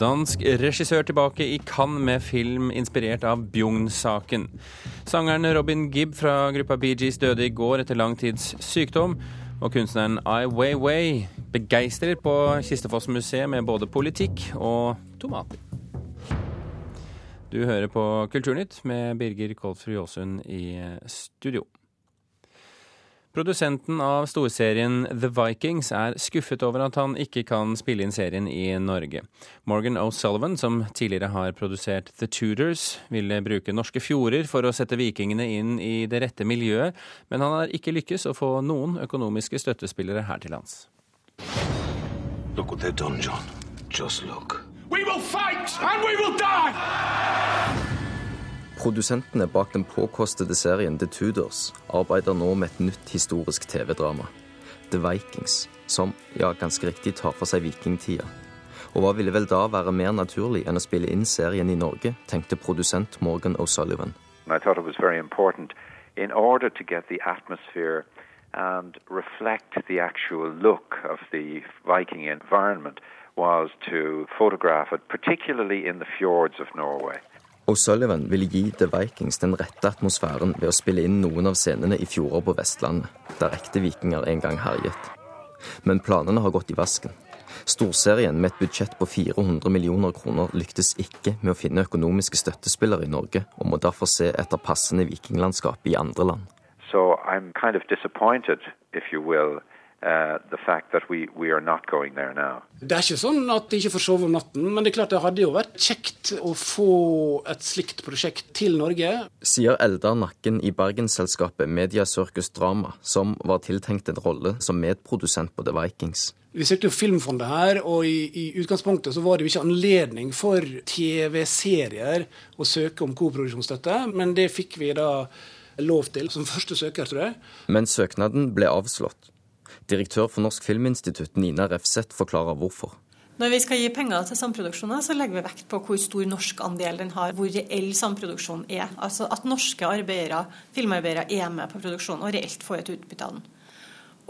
Dansk regissør tilbake i Cannes med film inspirert av Bjugn-saken. Sangeren Robin Gibb fra gruppa Bee Gees døde i går etter lang tids sykdom. Og kunstneren Ai Weiwei begeistrer på Kistefoss-museet med både politikk og tomater. Du hører på Kulturnytt med Birger Kolfrud Jåsund i studio. Produsenten av storserien The Vikings er skuffet over at han ikke kan spille inn serien i Norge. Morgan O'Sullivan, som tidligere har produsert The Tudors, ville bruke norske fjorder for å sette vikingene inn i det rette miljøet, men han har ikke lykkes å få noen økonomiske støttespillere her til lands. Look what they've done, John. Just look. We will fight and we will die! Produsentene bak den påkostede serien The Tudors arbeider nå med et nytt historisk TV-drama, The Vikings, som, ja, ganske riktig tar for seg vikingtida. Og hva ville vel da være mer naturlig enn å spille inn serien i Norge, tenkte produsent Morgan O'Sullivan. In order to get the atmosphere and reflect the actual look of the Viking environment was to photograph it, particularly in the fjords of Norway. O'Sullivan ville gi The Vikings den rette atmosfæren ved å spille inn noen av scenene i fjorder på Vestlandet, der ekte vikinger en gang herjet. Men planene har gått i vasken. Storserien med et budsjett på 400 millioner kroner lyktes ikke med å finne økonomiske støttespillere i Norge, og må derfor se etter passende vikinglandskap i andre land. So I'm kind of disappointed, if you will, Uh, the fact that we, we are not going there now. Det er ikke sånn at de ikke får sove om natten, men det er klart det hadde jo vært kjekt å få et slikt prosjekt til Norge. Sier Eldar Nakken i bergensselskapet Media Circus Drama, som var tiltenkt en rolle som medprodusent på The Vikings. Vi søkte jo Filmfondet her, og i, i utgangspunktet så var det jo ikke anledning for TV-serier å søke om koproduksjonsstøtte, men det fikk vi da lov til som første søker, tror jeg. Men søknaden ble avslått. Direktør for Norsk Filminstitutt, Nina Refseth, forklarer hvorfor. Når vi skal gi penger til samproduksjoner, så legger vi vekt på hvor stor norsk andel den har, hvor reell samproduksjon er. Altså at norske arbeidere, filmarbeidere er med på produksjonen og reelt får et utbytte av den.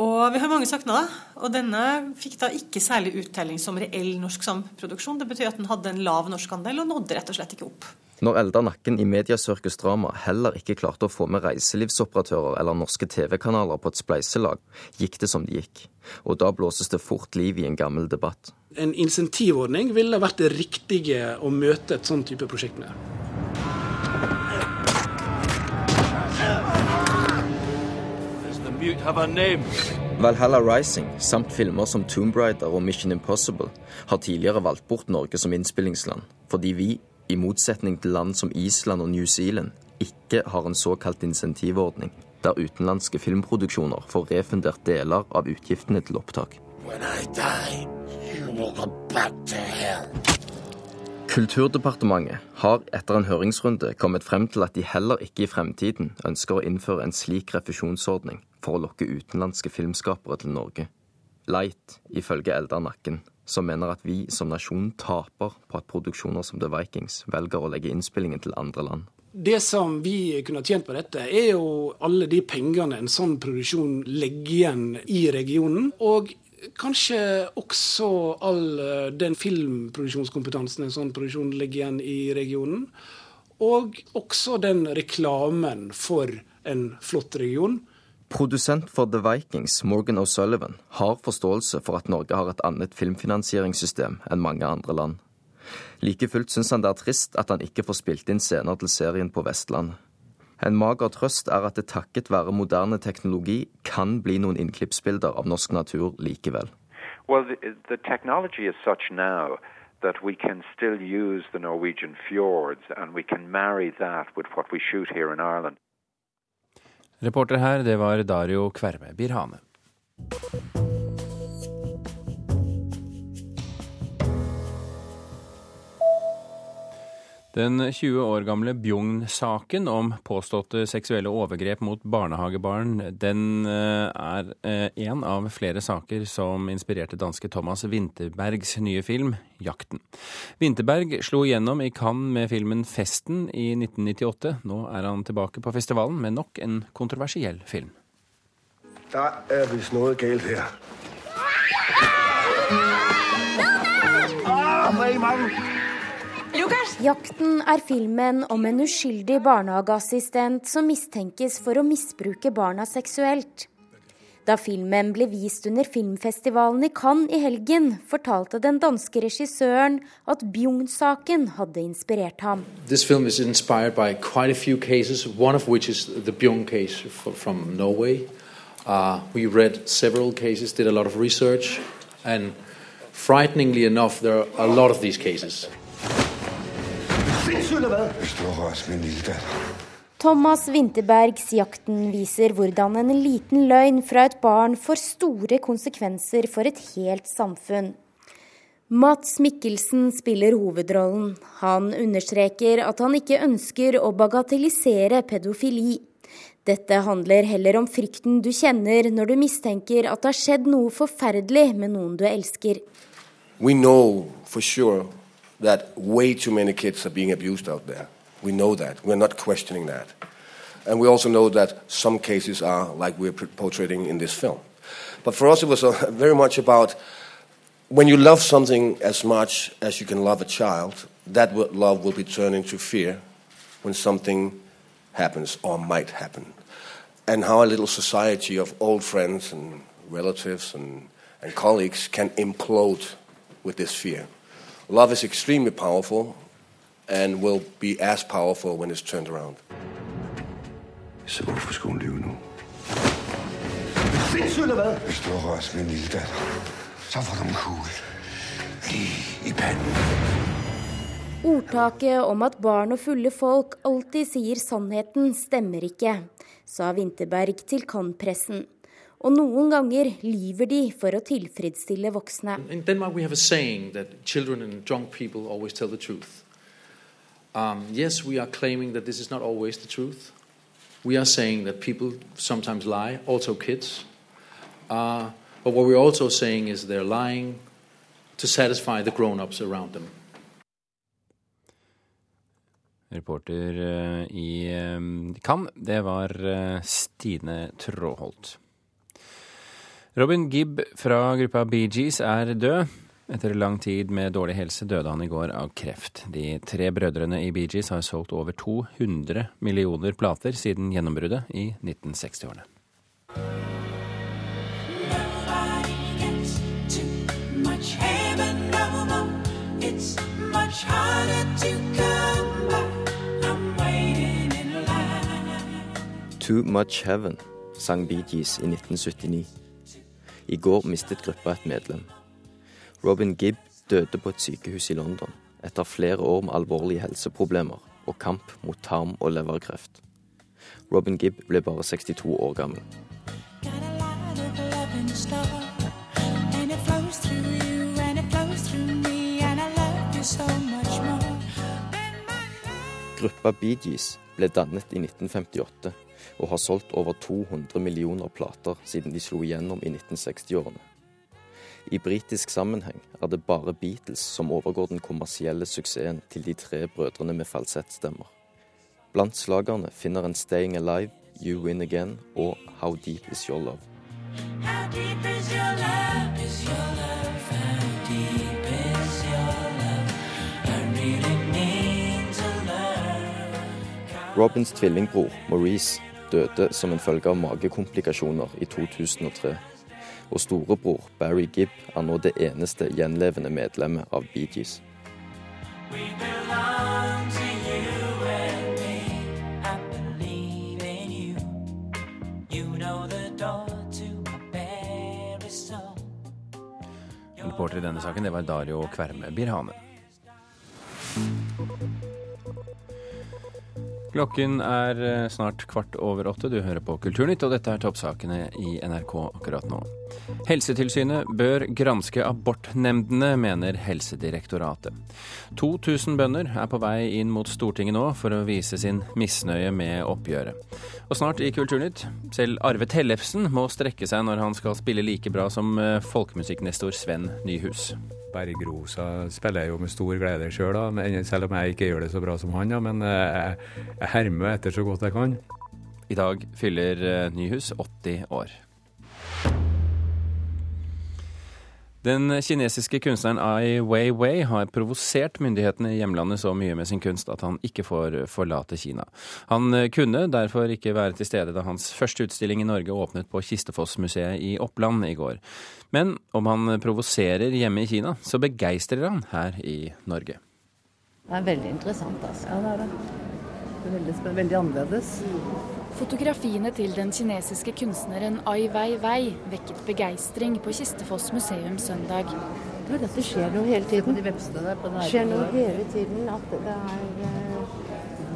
Og vi har mange søknader, og denne fikk da ikke særlig uttelling som reell norsk samproduksjon. Det betyr at den hadde en lav norsk andel og nådde rett og slett ikke opp. Når Eldar Nakken i Mediasirkus Drama heller ikke klarte å få med reiselivsoperatører eller norske TV-kanaler på et spleiselag, gikk det som det gikk. Og da blåses det fort liv i en gammel debatt. En insentivordning ville vært det riktige å møte et sånn type prosjekt med. Valhalla Rising samt filmer som Tomb Raider og Mission Impossible har tidligere valgt bort Norge som innspillingsland, fordi vi i motsetning til land som Island og New Zealand, ikke har en såkalt insentivordning, der utenlandske filmproduksjoner får refundert deler av utgiftene til opptak. Kulturdepartementet har etter en høringsrunde kommet frem til at de heller ikke i fremtiden ønsker å innføre en slik refusjonsordning for å lokke utenlandske filmskapere til Norge. Light, ifølge Eldar Nakken, som mener at vi som nasjon taper på at produksjoner som The Vikings velger å legge innspillingen til andre land. Det som vi kunne tjent på dette, er jo alle de pengene en sånn produksjon legger igjen i regionen. Og kanskje også all eh, den filmproduksjonskompetansen en sånn produksjon legger igjen i regionen. Og også den reklamen for en flott region. Produsent for The Vikings, Morgan O'Sullivan, har forståelse for at Norge har et annet filmfinansieringssystem enn mange andre land. Like fullt syns han det er trist at han ikke får spilt inn scener til serien på Vestlandet. En mager trøst er at det takket være moderne teknologi kan bli noen innklippsbilder av norsk natur likevel. Well, the, the technology is such now that we can still use the Norwegian fjords and we can marry that with what. Reporter her, det var Dario Kverme Birhane. Den 20 år gamle Bjugn-saken om påståtte seksuelle overgrep mot barnehagebarn, den eh, er én en av flere saker som inspirerte danske Thomas Winterbergs nye film 'Jakten'. Winterberg slo igjennom i Cannes med filmen 'Festen' i 1998. Nå er han tilbake på festivalen med nok en kontroversiell film. Der er visst noe galt her. Jakten er filmen om en uskyldig barnehageassistent som mistenkes for å misbruke barna seksuelt. Da filmen ble vist under filmfestivalen i Cannes i helgen, fortalte den danske regissøren at Bjugn-saken hadde inspirert ham. This film is inspired by quite a few cases, one of which is the Bjugn case from Norway. Uh, we read several cases, did a lot of research, and frighteningly enough, there are a lot of these cases. Thomas Winterbergs 'Jakten' viser hvordan en liten løgn fra et barn får store konsekvenser for et helt samfunn. Mats Mikkelsen spiller hovedrollen. Han understreker at han ikke ønsker å bagatellisere pedofili. Dette handler heller om frykten du kjenner når du mistenker at det har skjedd noe forferdelig med noen du elsker. We know for sure that way too many kids are being abused out there. We know that. We're not questioning that. And we also know that some cases are like we're portraying in this film. But for us, it was uh, very much about when you love something as much as you can love a child, that love will be turned into fear when something happens or might happen. And how a little society of old friends and relatives and, and colleagues can implode with this fear. Love is extremely powerful and will be as powerful when it's turned around. Så hvorfor skulle hun lyve nu? Sindssygt eller hvad? Hvis du har rørt min lille datter, så får du en kugle lige i panden. Ordtaket om at barn og fulle folk alltid sier sannheten, stemmer ikke, sa Vinterberg til Cannes-pressen. Og noen ganger lyver de for å tilfredsstille voksne. In Denmark we have a saying that children and drunk people always tell the truth. Um, yes, we are claiming that this is not always the truth. We are saying that people sometimes lie, also kids. Uh, but what we're also saying is they're lying to satisfy the grown-ups around them. Reporter uh, i Kam, Cannes, det var uh, Stine Tråholt. Robin Gibb fra gruppa Bee Gees er død. Etter lang tid med dårlig helse døde han i går av kreft. De tre brødrene i Bee Gees har solgt over 200 millioner plater siden gjennombruddet i 1960-årene. Too Much Heaven sang Bee Gees i 1979. I går mistet gruppa et medlem. Robin Gibb døde på et sykehus i London etter flere år med alvorlige helseproblemer og kamp mot tarm- og leverkreft. Robin Gibb ble bare 62 år gammel. Gruppa Bee Gees ble dannet i 1958 og har solgt over 200 millioner plater siden de slo igjennom i 1960-årene. I britisk sammenheng er det bare Beatles som overgår den kommersielle suksessen til de tre brødrene med falsettstemmer. Blant slagerne finner en 'Staying Alive', 'You Win Again' og 'How Deep Is Your Love'. Robins tvillingbror Maurice døde som en følge av magekomplikasjoner i 2003 og storebror Barry Gibb er nå det eneste gjenlevende medlemmet av Bee Gees. Reporter i denne saken det var Dario Kverme Birhane. Klokken er eh, snart kvart over åtte. Du hører på Kulturnytt, og dette er toppsakene i NRK akkurat nå. Helsetilsynet bør granske abortnemndene, mener Helsedirektoratet. 2000 bønder er på vei inn mot Stortinget nå for å vise sin misnøye med oppgjøret. Og snart i Kulturnytt. Selv Arve Tellefsen må strekke seg når han skal spille like bra som eh, folkemusikknestor Sven Nyhus. Bergrosa spiller jeg jo med stor glede sjøl, selv om jeg ikke gjør det så bra som han. Da, men eh, jeg, jeg hermer etter så godt jeg kan. I dag fyller eh, Nyhus 80 år. Den kinesiske kunstneren Ai Weiwei har provosert myndighetene i hjemlandet så mye med sin kunst at han ikke får forlate Kina. Han kunne derfor ikke være til stede da hans første utstilling i Norge åpnet på Kistefoss-museet i Oppland i går. Men om han provoserer hjemme i Kina, så begeistrer han her i Norge. Det er veldig interessant, altså. Ja, det er det. Det er veldig, veldig annerledes. Fotografiene til den kinesiske kunstneren Ai Weiwei vekket begeistring på Kistefoss museum søndag. Dette skjer noe hele tiden. Det skjer noe hele tiden. At det er eh,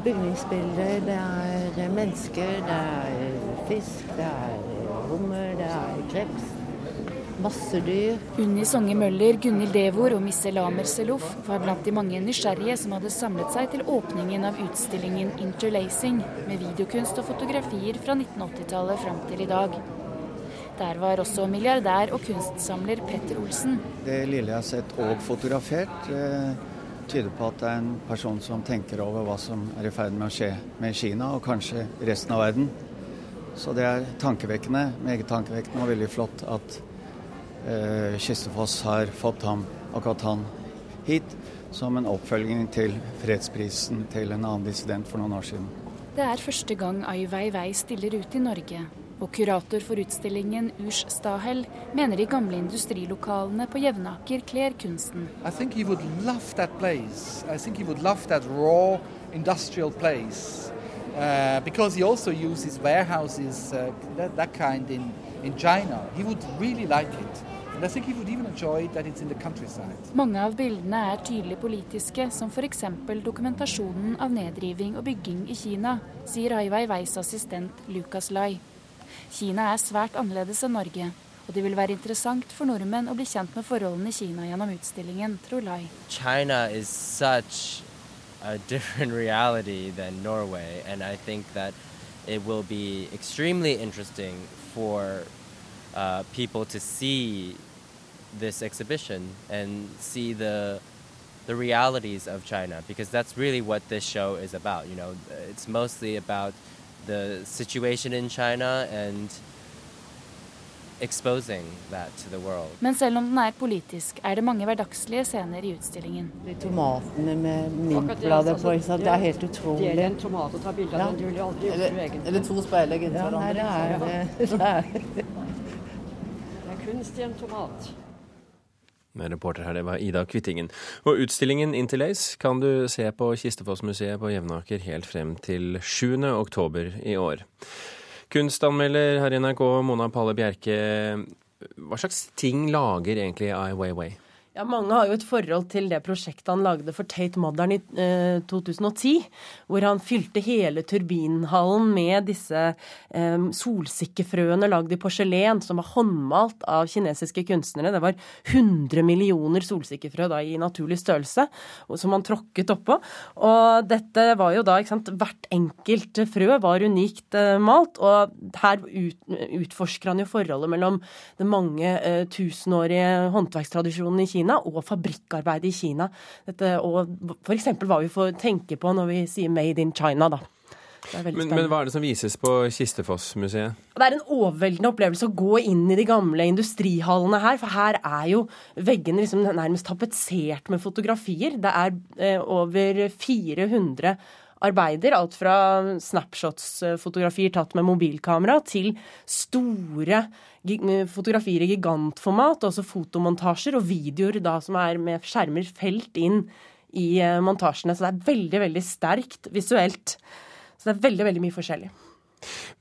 bygningsbilder, det er mennesker, det er fisk, det er hummer, det er kreps. Masse dyr. Unni Songe Møller, Gunhild Devor og Misse Lamer Selof var blant de mange nysgjerrige som hadde samlet seg til åpningen av utstillingen 'Interlacing', med videokunst og fotografier fra 1980-tallet fram til i dag. Der var også milliardær og kunstsamler Petter Olsen. Det lille jeg har sett og fotografert, eh, tyder på at det er en person som tenker over hva som er i ferd med å skje med Kina, og kanskje resten av verden. Så det er tankevekkende, meget tankevekkende og veldig flott at eh, Kistefoss har fått ham, akkurat han hit som en oppfølging til fredsprisen til en annen dissident for noen år siden. Det er første gang Ai Weiwei stiller ut i Norge. Og kurator for utstillingen Urs Stahel mener de gamle industrilokalene på Jevnaker kler kunsten. I think he would love that place. I think he would love that raw industrial place. Uh, because he also uses warehouses, uh, that, that kind in, in China. He would really like it. Mange av bildene er tydelig politiske, som f.eks. dokumentasjonen av nedriving og bygging i Kina, sier Ai Weiweis assistent Lucas Lai. Kina er svært annerledes enn Norge, og det vil være interessant for nordmenn å bli kjent med forholdene i Kina gjennom utstillingen, tror Lai. China is such a different reality than Norway, and I think that it will be extremely interesting for uh, people to see this exhibition and see the the realities of China because that's really what this show is about. You know, it's mostly about the situation in China and exposing that to the world. Men selv om den er politisk, er det mange hverdagslige scener i utstillingen. De tomatene med mintblader på, ikke sant? det er helt utrolig. Det er en tomat å ta bilde av, den du aldri gjort eller, eller to speil inntil ja, hverandre. Det er, det, er. Det kunst i en tomat. Med reporter her, det var Ida Kvittingen. Og utstillingen Interlace kan du se på Kistefossmuseet på Jevnaker helt frem til 7. oktober i år. Kunstanmelder her i NRK, Mona Palle Bjerke. Hva slags ting lager egentlig Ai Weiwei? Ja, Mange har jo et forhold til det prosjektet han lagde for Tate Modern i eh, 2010. Hvor han fylte hele turbinhallen med disse eh, solsikkefrøene lagd i porselen, som var håndmalt av kinesiske kunstnere. Det var 100 millioner solsikkefrø da i naturlig størrelse, som han tråkket oppå. Og dette var jo da, ikke sant, hvert enkelt frø var unikt eh, malt. Og her ut, utforsker han jo forholdet mellom den mange eh, tusenårige håndverkstradisjonen i Kina Kina og fabrikkarbeidet i Kina. Dette, og F.eks. hva vi får tenke på når vi sier 'made in China'. da. Men, men, hva er det som vises på Kistefoss-museet? Det er en overveldende opplevelse å gå inn i de gamle industrihallene her. For her er jo veggene liksom nærmest tapetsert med fotografier. Det er eh, over 400 arbeider. Alt fra snapshots-fotografier tatt med mobilkamera til store fotografier i gigantformat, også fotomontasjer og videoer da som er med skjermer felt inn i eh, montasjene. Så det er veldig, veldig sterkt visuelt. Så det er veldig, veldig mye forskjellig.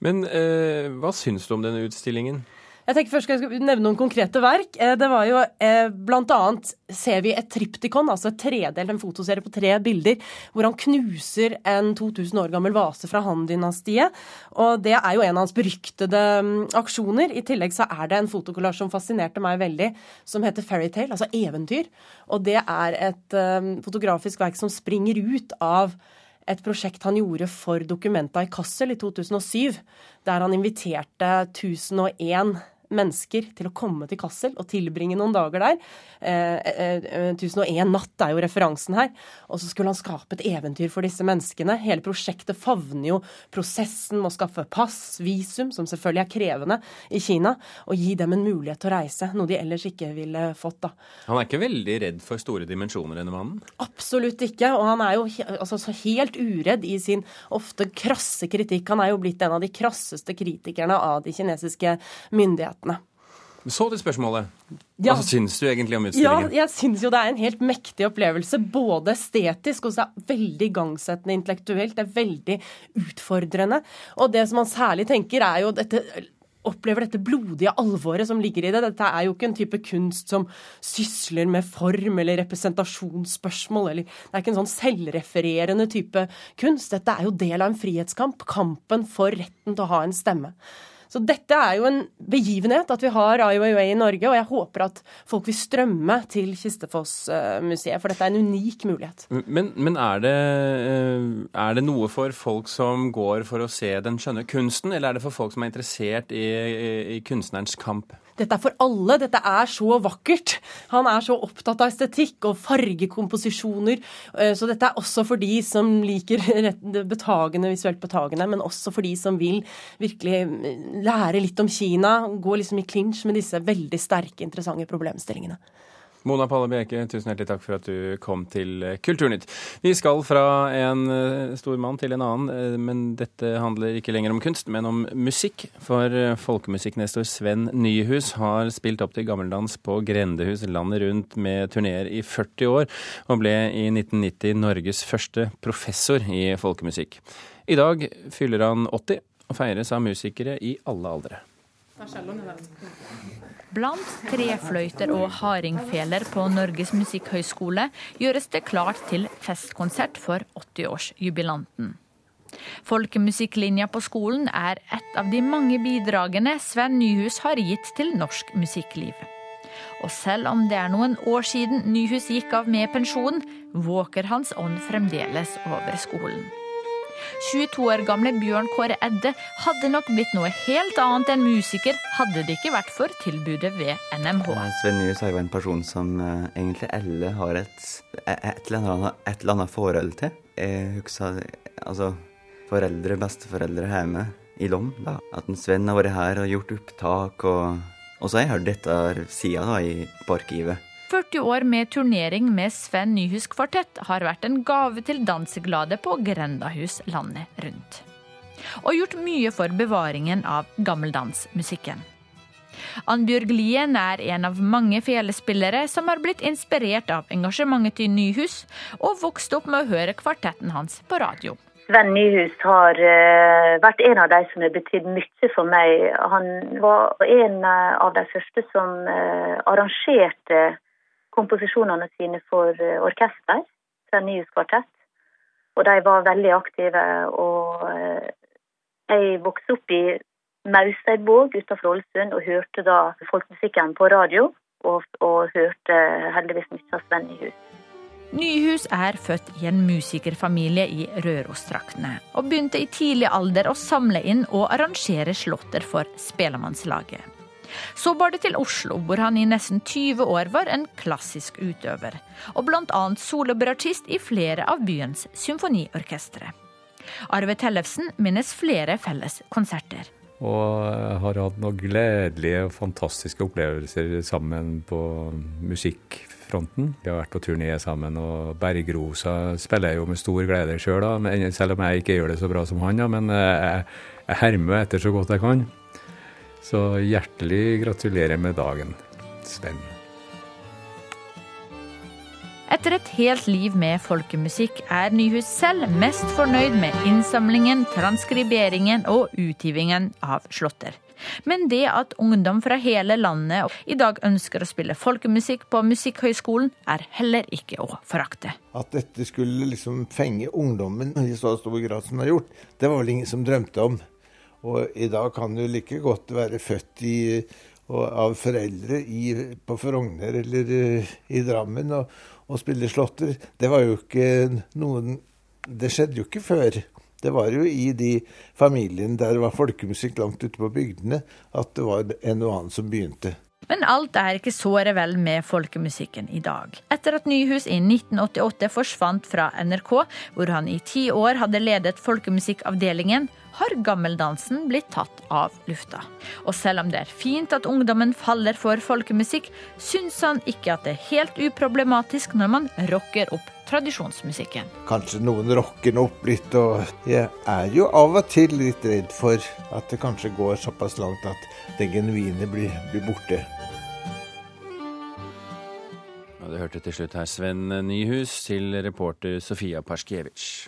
Men eh, hva syns du om denne utstillingen? Jeg tenker først skal jeg nevne noen konkrete verk. Eh, det var jo eh, Blant annet ser vi et triptikon, altså et tredelt, en fotoserie på tre bilder, hvor han knuser en 2000 år gammel vase fra Han-dynastiet. Og det er jo en av hans beryktede mm, aksjoner. I tillegg så er det en fotokollasj som fascinerte meg veldig, som heter Fairytale, altså eventyr. Og det er et um, fotografisk verk som springer ut av et prosjekt han gjorde for Documenta i Kassel i 2007, der han inviterte 1001 mennesker til å komme til Kassel og tilbringe noen dager der. Eh, 1001 natt er jo referansen her. Og så skulle han skape et eventyr for disse menneskene. Hele prosjektet favner jo prosessen med å skaffe pass, visum, som selvfølgelig er krevende i Kina, og gi dem en mulighet til å reise, noe de ellers ikke ville fått. da. Han er ikke veldig redd for store dimensjoner, denne mannen? Absolutt ikke. Og han er jo altså, helt uredd i sin ofte krasse kritikk. Han er jo blitt en av de krasseste kritikerne av de kinesiske myndighetene. Så til spørsmålet. Hva ja. syns du egentlig om utstillingen? Ja, jeg syns jo det er en helt mektig opplevelse. Både estetisk og så er veldig igangsettende intellektuelt. Det er veldig utfordrende. Og det som man særlig tenker, er jo dette opplever dette blodige alvoret som ligger i det. Dette er jo ikke en type kunst som sysler med form eller representasjonsspørsmål. Eller, det er ikke en sånn selvrefererende type kunst. Dette er jo del av en frihetskamp. Kampen for retten til å ha en stemme. Så dette er jo en begivenhet at vi har Ai i Norge, og jeg håper at folk vil strømme til Kistefoss-museet, for dette er en unik mulighet. Men, men er, det, eh, er, det, noe for folk som går for å se den skjønne kunsten, eller er det for folk som er interessert i, i kunstnerens kamp? Dette er for alle. Dette er så vakkert. Han er så opptatt av estetikk og fargekomposisjoner. Eh, så dette er også for de som liker betagende, visuelt betagende, men også for de som vil virkelig eh, lære litt om Kina. Gå liksom i klinsj med disse veldig sterke, interessante problemstillingene. Mona Palle Bjerke, tusen hjertelig takk for at du kom til eh, Kulturnytt. Vi skal fra en eh, stor mann til en annen, eh, men dette handler ikke lenger om kunst, men om musikk. For folkemusikknestor Sven Nyhus har spilt opp til gammeldans på grendehus landet rundt med turneer i 40 år, og ble i 1990 Norges første professor i folkemusikk. I dag fyller han 80 og feires av musikere i alle aldre. Blant trefløyter og hardingfeler på Norges musikkhøgskole gjøres det klart til festkonsert for 80-årsjubilanten. Folkemusikklinja på skolen er et av de mange bidragene Sven Nyhus har gitt til norsk musikkliv. Og selv om det er noen år siden Nyhus gikk av med pensjon, våker hans ånd fremdeles over skolen. 22 år gamle Bjørn Kåre Edde hadde nok blitt noe helt annet enn musiker, hadde det ikke vært for tilbudet ved NMH. Sven Nyhus er jo en person som uh, egentlig alle har et, et, eller annet, et, eller annet, forhold til. Jeg husker altså, foreldre, besteforeldre hjemme i Lom. da, At en Sven har vært her og gjort opptak. Og, og så har jeg hørt dette sida i parkivet. 40 år med turnering med Sven Nyhus kvartett har vært en gave til danseglade på grendahus landet rundt. Og gjort mye for bevaringen av gammeldansmusikken. Annbjørg Lien er en av mange felespillere som har blitt inspirert av engasjementet til Nyhus, og vokst opp med å høre kvartetten hans på radio. Sven Nyhus har uh, vært en av de som har betydd mye for meg. Han var en av de første som uh, arrangerte komposisjonene sine for eh, orkester, Sven kvartett. Og de var veldig aktive. Og eh, jeg vokste opp i Mausteidvåg utenfor Ålesund og hørte da folkemusikken på radio. Og, og hørte heldigvis mye av Sven Nyhus. Nyhus er født i en musikerfamilie i Rørostraktene, og begynte i tidlig alder å samle inn og arrangere slåtter for Spelemannslaget. Så bar det til Oslo, hvor han i nesten 20 år var en klassisk utøver, og bl.a. solobartist i flere av byens symfoniorkestre. Arve Tellefsen minnes flere felles konserter. Og har hatt noen gledelige og fantastiske opplevelser sammen på musikkfronten. Vi har vært på turné sammen, og Bergrosa spiller jo med stor glede sjøl, selv om jeg ikke gjør det så bra som han. Men jeg, jeg hermer etter så godt jeg kan. Så hjertelig gratulerer med dagen, Sven. Etter et helt liv med folkemusikk er Nyhus selv mest fornøyd med innsamlingen, transkriberingen og utgivingen av slåtter. Men det at ungdom fra hele landet i dag ønsker å spille folkemusikk på Musikkhøgskolen, er heller ikke å forakte. At dette skulle liksom fenge ungdommen i så stor grad som det har gjort, det var vel ingen som drømte om. Og i dag kan du like godt være født i, av foreldre i, på Frogner eller uh, i Drammen og, og, spille slåtter. Det var jo ikke noen Det skjedde jo ikke før. Det var jo i de familiene der det var folkemusikk langt ute på bygdene, at det var en og annen som begynte. Men alt er ikke såre vel med folkemusikken i dag. Etter at Nyhus i 1988 forsvant fra NRK, hvor han i ti år hadde ledet folkemusikkavdelingen, har gammeldansen blitt tatt av lufta. Og selv om det er fint at ungdommen faller for folkemusikk, syns han ikke at det er helt uproblematisk når man rocker opp tradisjonsmusikken. Kanskje noen rocker den opp litt, og jeg er jo av og til litt redd for at det kanskje går såpass langt at det genuine blir, blir borte. Og Du hørte til slutt her Sven Nyhus til reporter Sofia Paskiewicz.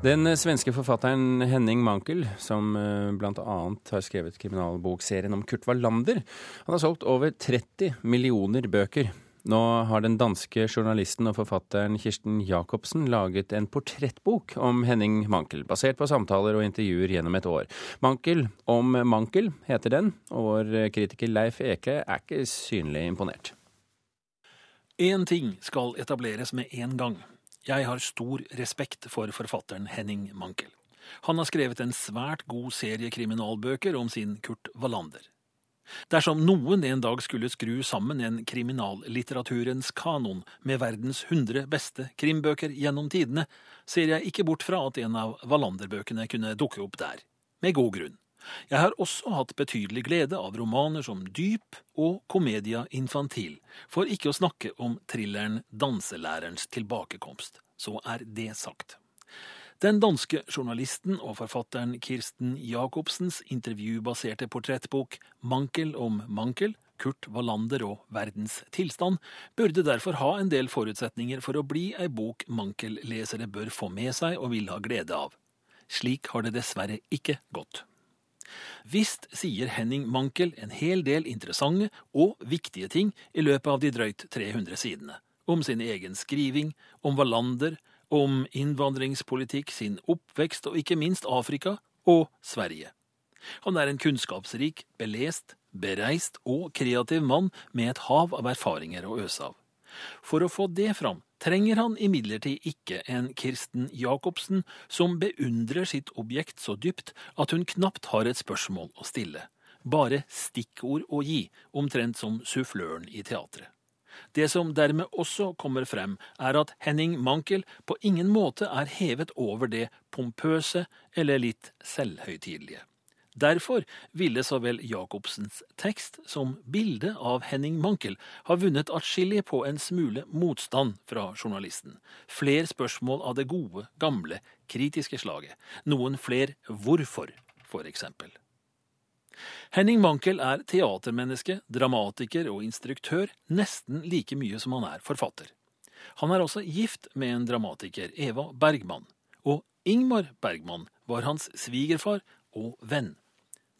Den svenske forfatteren Henning Mankel, som bl.a. har skrevet kriminalbokserien om Kurt Wallander, han har solgt over 30 millioner bøker. Nå har den danske journalisten og forfatteren Kirsten Jacobsen laget en portrettbok om Henning Mankel, basert på samtaler og intervjuer gjennom et år. Mankel om Mankel heter den, og vår kritiker Leif Eke er ikke synlig imponert. Én ting skal etableres med en gang. Jeg har stor respekt for forfatteren Henning Mankel. Han har skrevet en svært god serie kriminalbøker om sin Kurt Wallander. Dersom noen en dag skulle skru sammen en kriminallitteraturens kanon med verdens 100 beste krimbøker gjennom tidene, ser jeg ikke bort fra at en av Wallander-bøkene kunne dukke opp der. Med god grunn. Jeg har også hatt betydelig glede av romaner som Dyp og Comedia infantil, for ikke å snakke om thrilleren Danselærerens tilbakekomst. Så er det sagt. Den danske journalisten og forfatteren Kirsten Jacobsens intervjubaserte portrettbok Mankel om Mankel, Kurt Wallander og verdens tilstand, burde derfor ha en del forutsetninger for å bli ei bok Mankel-lesere bør få med seg og vil ha glede av. Slik har det dessverre ikke gått. Visst sier Henning Mankel en hel del interessante og viktige ting i løpet av de drøyt 300 sidene. Om sin egen skriving, om Wallander, om innvandringspolitikk, sin oppvekst og ikke minst Afrika og Sverige. Han er en kunnskapsrik, belest, bereist og kreativ mann med et hav av erfaringer å øse av. For å få det fram trenger han imidlertid ikke en Kirsten Jacobsen som beundrer sitt objekt så dypt at hun knapt har et spørsmål å stille. Bare stikkord å gi, omtrent som suffløren i teatret. Det som dermed også kommer frem, er at Henning Mankel på ingen måte er hevet over det pompøse eller litt selvhøytidelige. Derfor ville så vel Jacobsens tekst som bildet av Henning Mankel ha vunnet atskillig på en smule motstand fra journalisten. Fler spørsmål av det gode, gamle, kritiske slaget. Noen fler hvorfor, for eksempel. Henning Mankel er teatermenneske, dramatiker og instruktør nesten like mye som han er forfatter. Han er også gift med en dramatiker, Eva Bergman, og Ingmar Bergman var hans svigerfar og venn.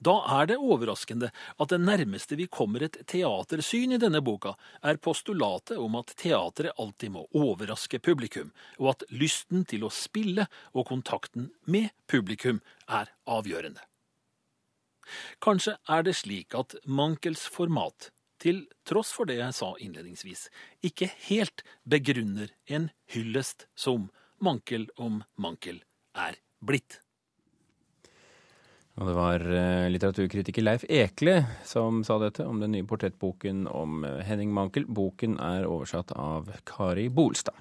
Da er det overraskende at det nærmeste vi kommer et teatersyn i denne boka, er postulatet om at teatret alltid må overraske publikum, og at lysten til å spille og kontakten med publikum er avgjørende. Kanskje er det slik at Mankels format, til tross for det jeg sa innledningsvis, ikke helt begrunner en hyllest som Mankel om Mankel er blitt. Og det var litteraturkritiker Leif Ekle som sa dette om den nye portrettboken om Henning Mankel. Boken er oversatt av Kari Bolstad.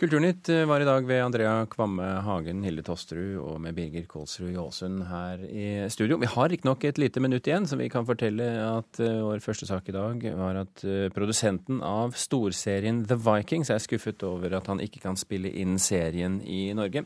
Kulturnytt var i dag ved Andrea Kvamme Hagen, Hilde Tosterud og med Birger Kolsrud Jåsund her i studio. Vi har riktignok et lite minutt igjen, så vi kan fortelle at vår første sak i dag var at produsenten av storserien The Vikings er skuffet over at han ikke kan spille inn serien i Norge.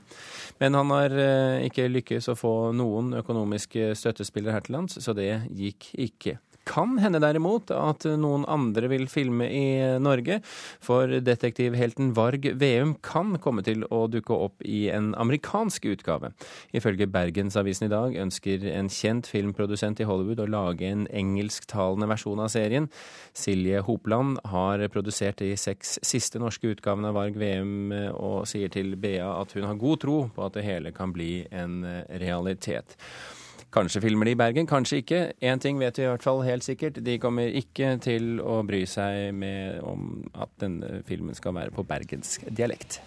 Men han har ikke lykkes å få noen økonomiske støttespillere her til lands, så det gikk ikke. Kan hende derimot at noen andre vil filme i Norge, for detektivhelten Varg Veum kan komme til å dukke opp i en amerikansk utgave. Ifølge Bergensavisen i dag ønsker en kjent filmprodusent i Hollywood å lage en engelsktalende versjon av serien. Silje Hopland har produsert de seks siste norske utgavene av Varg Veum og sier til BA at hun har god tro på at det hele kan bli en realitet. Kanskje filmer de i Bergen, kanskje ikke. Én ting vet vi i hvert fall helt sikkert. De kommer ikke til å bry seg med om at denne filmen skal være på bergensk dialekt.